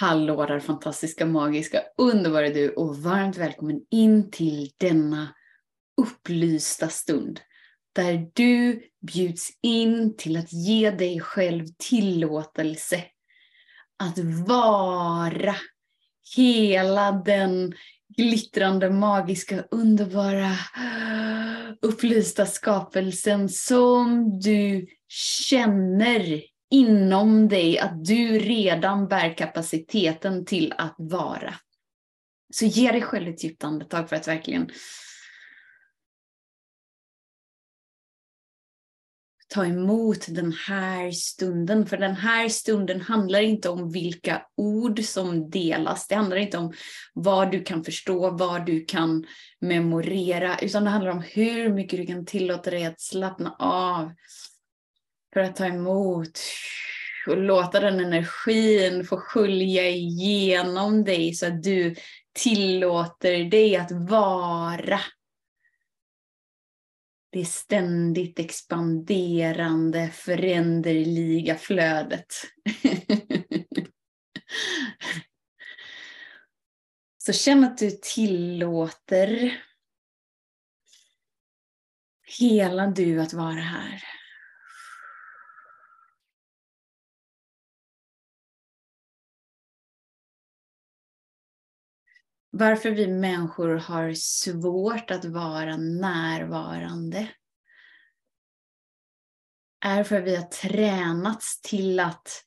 Hallå där fantastiska, magiska, underbara du och varmt välkommen in till denna upplysta stund. Där du bjuds in till att ge dig själv tillåtelse att vara hela den glittrande, magiska, underbara, upplysta skapelsen som du känner inom dig att du redan bär kapaciteten till att vara. Så ge dig själv ett djupt andetag för att verkligen ta emot den här stunden. För den här stunden handlar inte om vilka ord som delas. Det handlar inte om vad du kan förstå, vad du kan memorera, utan det handlar om hur mycket du kan tillåta dig att slappna av för att ta emot och låta den energin få skölja igenom dig så att du tillåter dig att vara det ständigt expanderande, föränderliga flödet. så känn att du tillåter hela du att vara här. Varför vi människor har svårt att vara närvarande är för att vi har tränats till att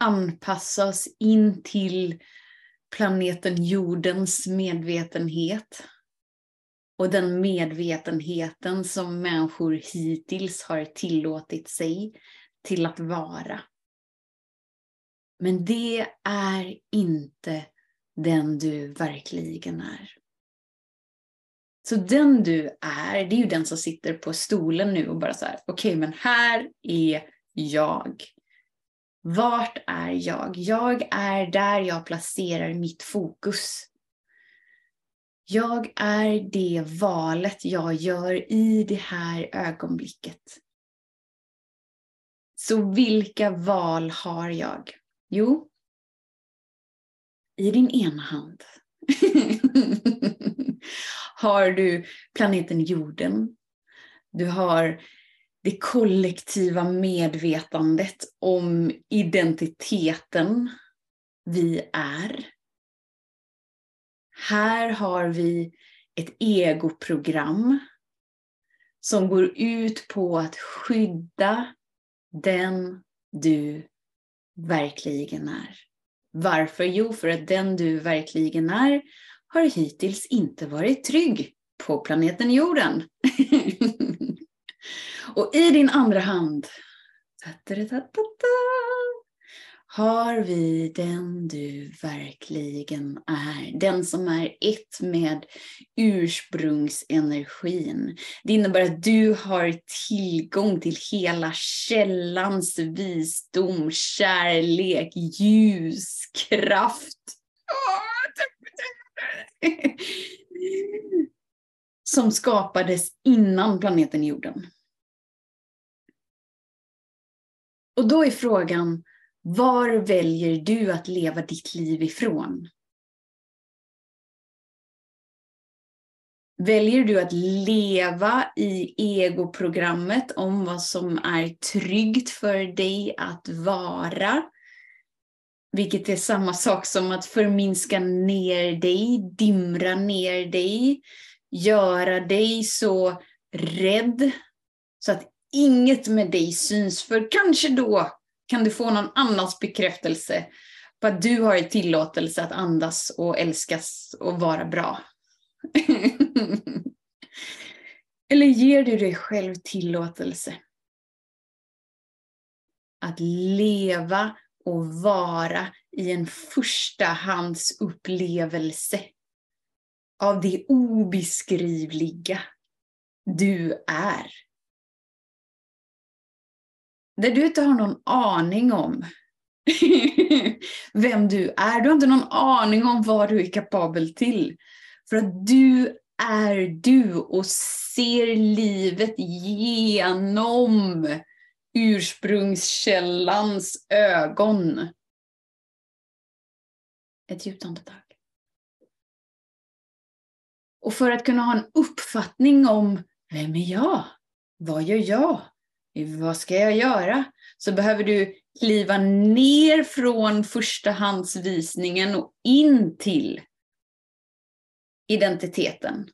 anpassa oss in till planeten jordens medvetenhet. Och den medvetenheten som människor hittills har tillåtit sig till att vara. Men det är inte den du verkligen är. Så den du är, det är ju den som sitter på stolen nu och bara så här, okej okay, men här är jag. Vart är jag? Jag är där jag placerar mitt fokus. Jag är det valet jag gör i det här ögonblicket. Så vilka val har jag? Jo, i din ena hand har du planeten jorden. Du har det kollektiva medvetandet om identiteten vi är. Här har vi ett egoprogram som går ut på att skydda den du verkligen är. Varför? Jo, för att den du verkligen är har hittills inte varit trygg på planeten jorden. och i din andra hand har vi den du verkligen är. Den som är ett med ursprungsenergin. Det innebär att du har tillgång till hela källans visdom, kärlek, ljus, kraft. Som skapades innan planeten jorden. Och då är frågan, var väljer du att leva ditt liv ifrån? Väljer du att leva i egoprogrammet om vad som är tryggt för dig att vara? Vilket är samma sak som att förminska ner dig, dimra ner dig, göra dig så rädd så att inget med dig syns. För kanske då kan du få någon annans bekräftelse på att du har tillåtelse att andas och älskas och vara bra. Eller ger du dig själv tillåtelse att leva och vara i en förstahandsupplevelse av det obeskrivliga du är? Där du inte har någon aning om vem du är. Du har inte någon aning om vad du är kapabel till. För att du är du och ser livet genom ursprungskällans ögon. Ett djupt andetag. Och för att kunna ha en uppfattning om vem är jag? Vad gör jag? Vad ska jag göra? Så behöver du kliva ner från förstahandsvisningen och in till identiteten.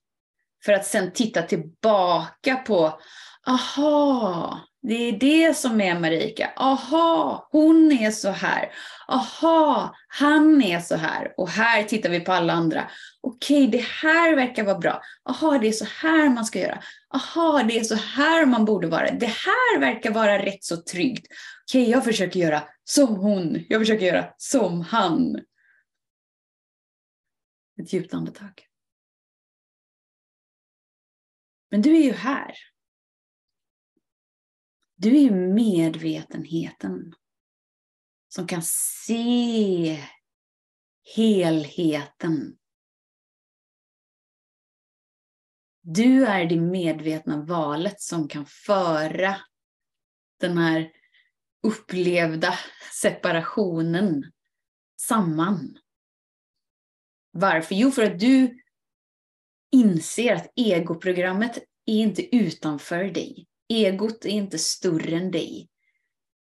För att sen titta tillbaka på, aha, det är det som är Marika. Aha, hon är så här. Aha, han är så här. Och här tittar vi på alla andra. Okej, det här verkar vara bra. Aha, det är så här man ska göra. Aha, det är så här man borde vara. Det här verkar vara rätt så tryggt. Okej, jag försöker göra som hon. Jag försöker göra som han. Ett djupt andetag. Men du är ju här. Du är ju medvetenheten som kan se helheten. Du är det medvetna valet som kan föra den här upplevda separationen samman. Varför? Jo, för att du inser att egoprogrammet är inte utanför dig. Egot är inte större än dig.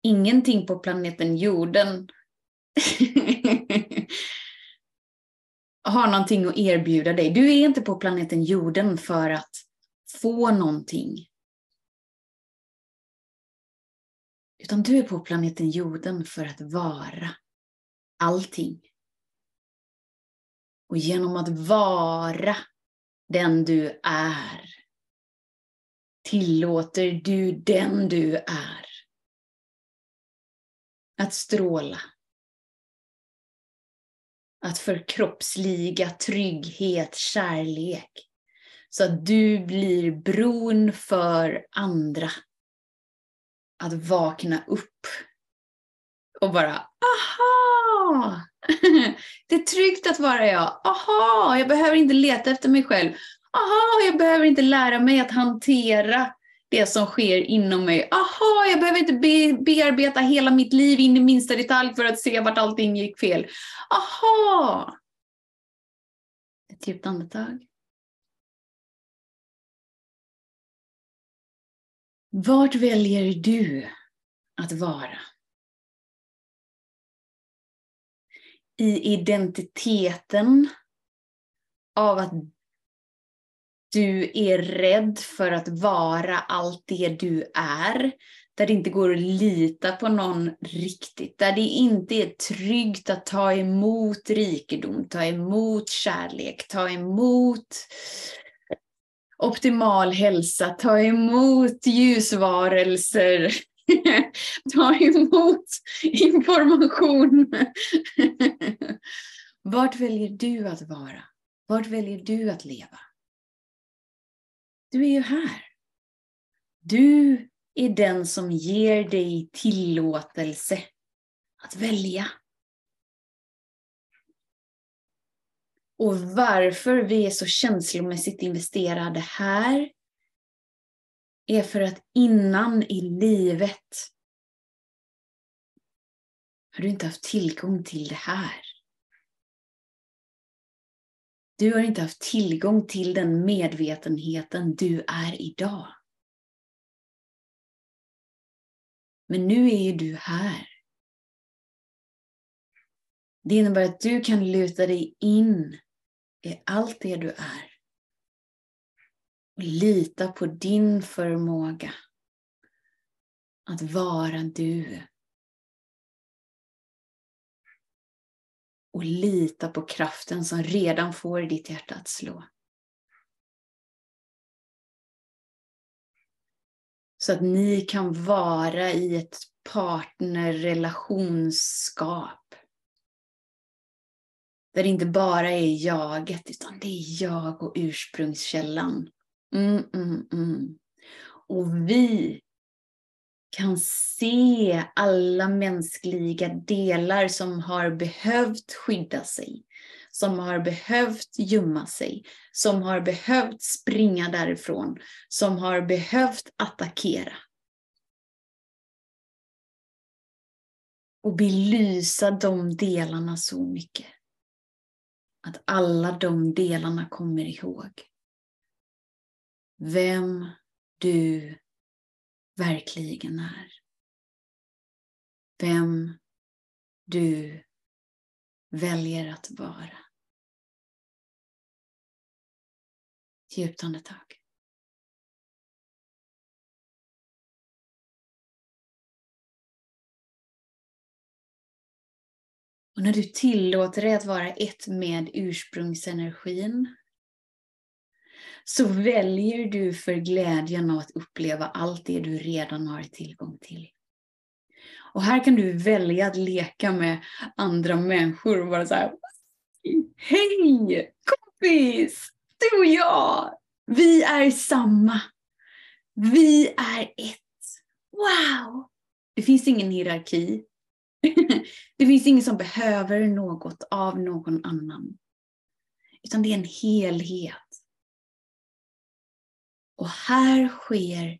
Ingenting på planeten jorden har någonting att erbjuda dig. Du är inte på planeten jorden för att få någonting. Utan du är på planeten jorden för att vara allting. Och genom att vara den du är tillåter du den du är att stråla. Att förkroppsliga trygghet, kärlek. Så att du blir bron för andra. Att vakna upp och bara aha! Det är tryggt att vara jag. Aha, jag behöver inte leta efter mig själv aha, jag behöver inte lära mig att hantera det som sker inom mig. Aha, jag behöver inte be bearbeta hela mitt liv in i minsta detalj för att se vart allting gick fel. Aha! Ett djupt andetag. Vart väljer du att vara? I identiteten av att du är rädd för att vara allt det du är. Där det inte går att lita på någon riktigt. Där det inte är tryggt att ta emot rikedom, ta emot kärlek, ta emot optimal hälsa, ta emot ljusvarelser, ta emot information. Vart väljer du att vara? Vart väljer du att leva? Du är ju här. Du är den som ger dig tillåtelse att välja. Och varför vi är så känslomässigt investerade här är för att innan i livet har du inte haft tillgång till det här. Du har inte haft tillgång till den medvetenheten du är idag. Men nu är ju du här. Det innebär att du kan luta dig in i allt det du är. Och lita på din förmåga att vara du. Och lita på kraften som redan får ditt hjärta att slå. Så att ni kan vara i ett partnerrelationsskap. Där det inte bara är jaget, utan det är jag och ursprungskällan. Mm, mm, mm. Och vi kan se alla mänskliga delar som har behövt skydda sig, som har behövt gömma sig, som har behövt springa därifrån, som har behövt attackera. Och belysa de delarna så mycket. att alla de delarna kommer ihåg vem du verkligen är. Vem du väljer att vara. Djupt andetag. Och när du tillåter dig att vara ett med ursprungsenergin så väljer du för glädjen av att uppleva allt det du redan har tillgång till. Och här kan du välja att leka med andra människor och bara så här, Hej kompis! Du och jag! Vi är samma. Vi är ett. Wow! Det finns ingen hierarki. det finns ingen som behöver något av någon annan. Utan det är en helhet. Och här sker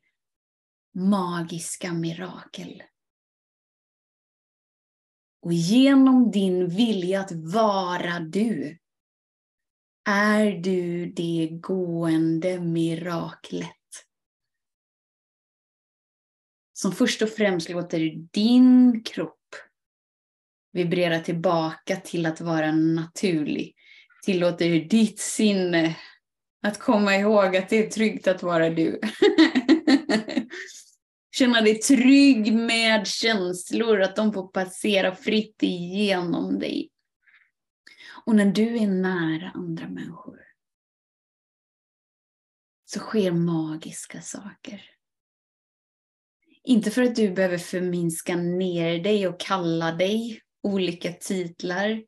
magiska mirakel. Och genom din vilja att vara du är du det gående miraklet. Som först och främst låter din kropp vibrera tillbaka till att vara naturlig. Tillåter ditt sinne att komma ihåg att det är tryggt att vara du. Känna dig trygg med känslor, att de får passera fritt igenom dig. Och när du är nära andra människor så sker magiska saker. Inte för att du behöver förminska ner dig och kalla dig olika titlar.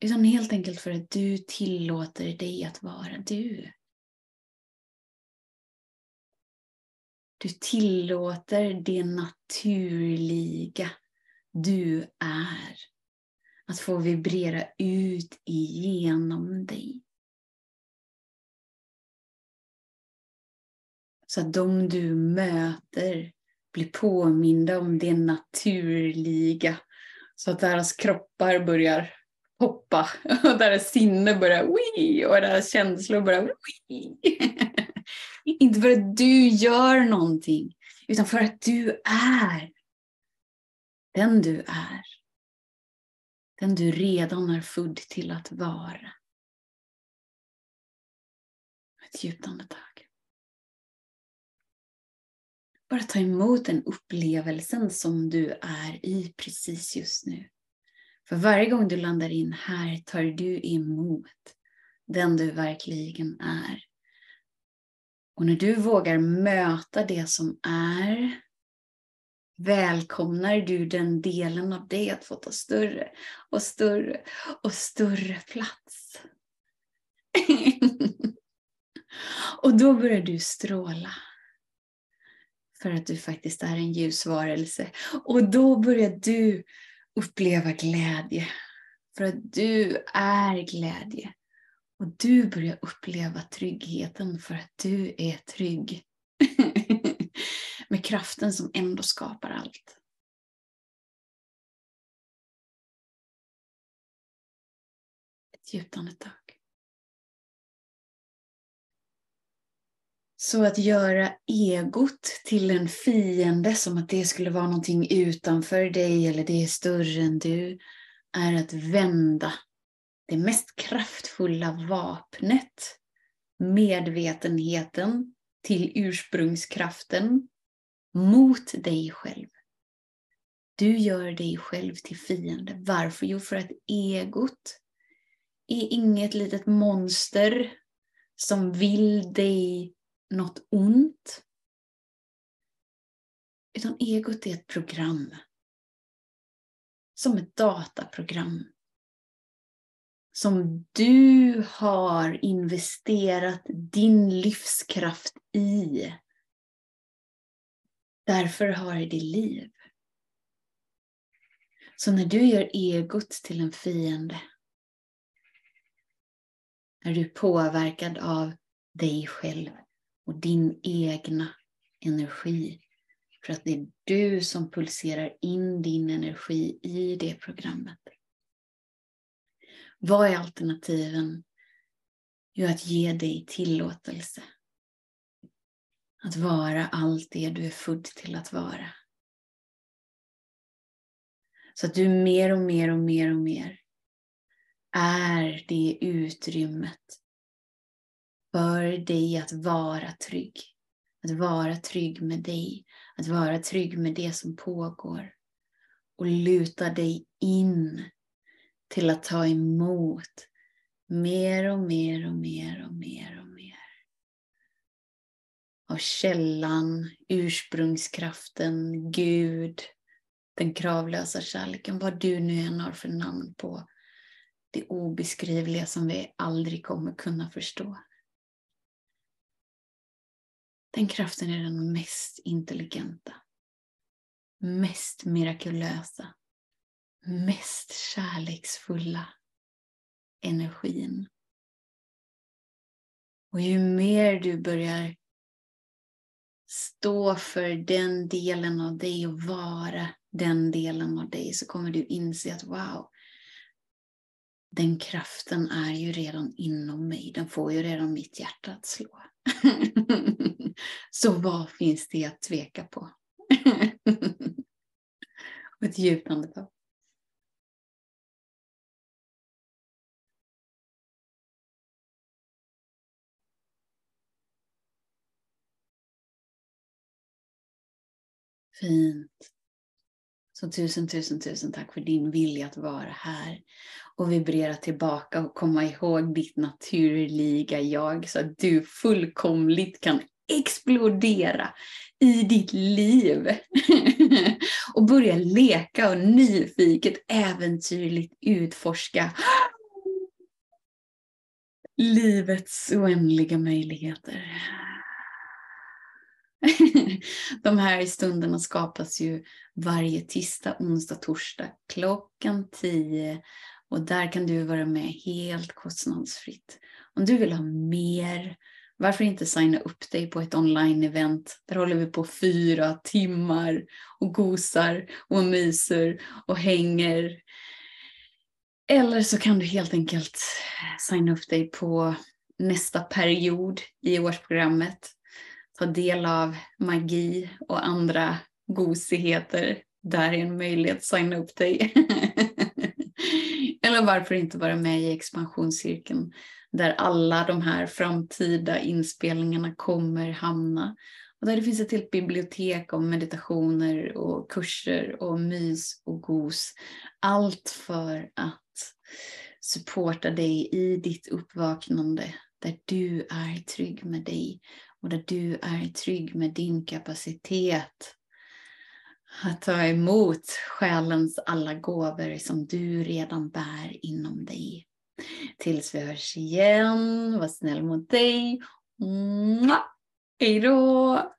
Utan helt enkelt för att du tillåter dig att vara du. Du tillåter det naturliga du är att få vibrera ut igenom dig. Så att de du möter blir påminda om det naturliga. Så att deras kroppar börjar hoppa och där sinne börjar wii och där känslor börjar wii. Inte för att du gör någonting, utan för att du är den du är. Den du redan är född till att vara. Ett djupt andetag. Bara ta emot den upplevelsen som du är i precis just nu. För varje gång du landar in här tar du emot den du verkligen är. Och när du vågar möta det som är välkomnar du den delen av dig att få ta större och större och större plats. och då börjar du stråla. För att du faktiskt är en ljusvarelse. Och då börjar du uppleva glädje. För att du är glädje. Och du börjar uppleva tryggheten för att du är trygg. Med kraften som ändå skapar allt. Ett djupt andetag. Så att göra egot till en fiende, som att det skulle vara någonting utanför dig eller det är större än du, är att vända det mest kraftfulla vapnet, medvetenheten till ursprungskraften, mot dig själv. Du gör dig själv till fiende. Varför? Jo, för att egot är inget litet monster som vill dig något ont. Utan egot är ett program. Som ett dataprogram. Som du har investerat din livskraft i. Därför har det liv. Så när du gör egot till en fiende är du påverkad av dig själv och din egna energi. För att det är du som pulserar in din energi i det programmet. Vad är alternativen? Jo, att ge dig tillåtelse. Att vara allt det du är född till att vara. Så att du mer och mer och mer och mer är det utrymmet för dig att vara trygg. Att vara trygg med dig, att vara trygg med det som pågår. Och luta dig in till att ta emot mer och mer och mer och mer och mer. Av källan, ursprungskraften, Gud, den kravlösa kärleken, vad du nu än har för namn på det obeskrivliga som vi aldrig kommer kunna förstå. Den kraften är den mest intelligenta, mest mirakulösa, mest kärleksfulla energin. Och ju mer du börjar stå för den delen av dig och vara den delen av dig så kommer du inse att wow, den kraften är ju redan inom mig. Den får ju redan mitt hjärta att slå. Så vad finns det att tveka på? Och ett djupt andetag. Fint. Så tusen, tusen, tusen tack för din vilja att vara här och vibrera tillbaka och komma ihåg ditt naturliga jag så att du fullkomligt kan explodera i ditt liv. och börja leka och nyfiket, äventyrligt utforska livets oändliga möjligheter. De här stunderna skapas ju varje tisdag, onsdag, torsdag klockan 10 och där kan du vara med helt kostnadsfritt. Om du vill ha mer, varför inte signa upp dig på ett online-event? Där håller vi på fyra timmar och gosar och myser och hänger. Eller så kan du helt enkelt signa upp dig på nästa period i årsprogrammet ta del av magi och andra gosigheter, där är en möjlighet att signa upp dig. Men varför inte vara med i expansionscirkeln där alla de här framtida inspelningarna kommer hamna. Och där det finns ett helt bibliotek om meditationer och kurser och mys och gos. Allt för att supporta dig i ditt uppvaknande där du är trygg med dig och där du är trygg med din kapacitet att ta emot själens alla gåvor som du redan bär inom dig. Tills vi hörs igen, var snäll mot dig. Hej då!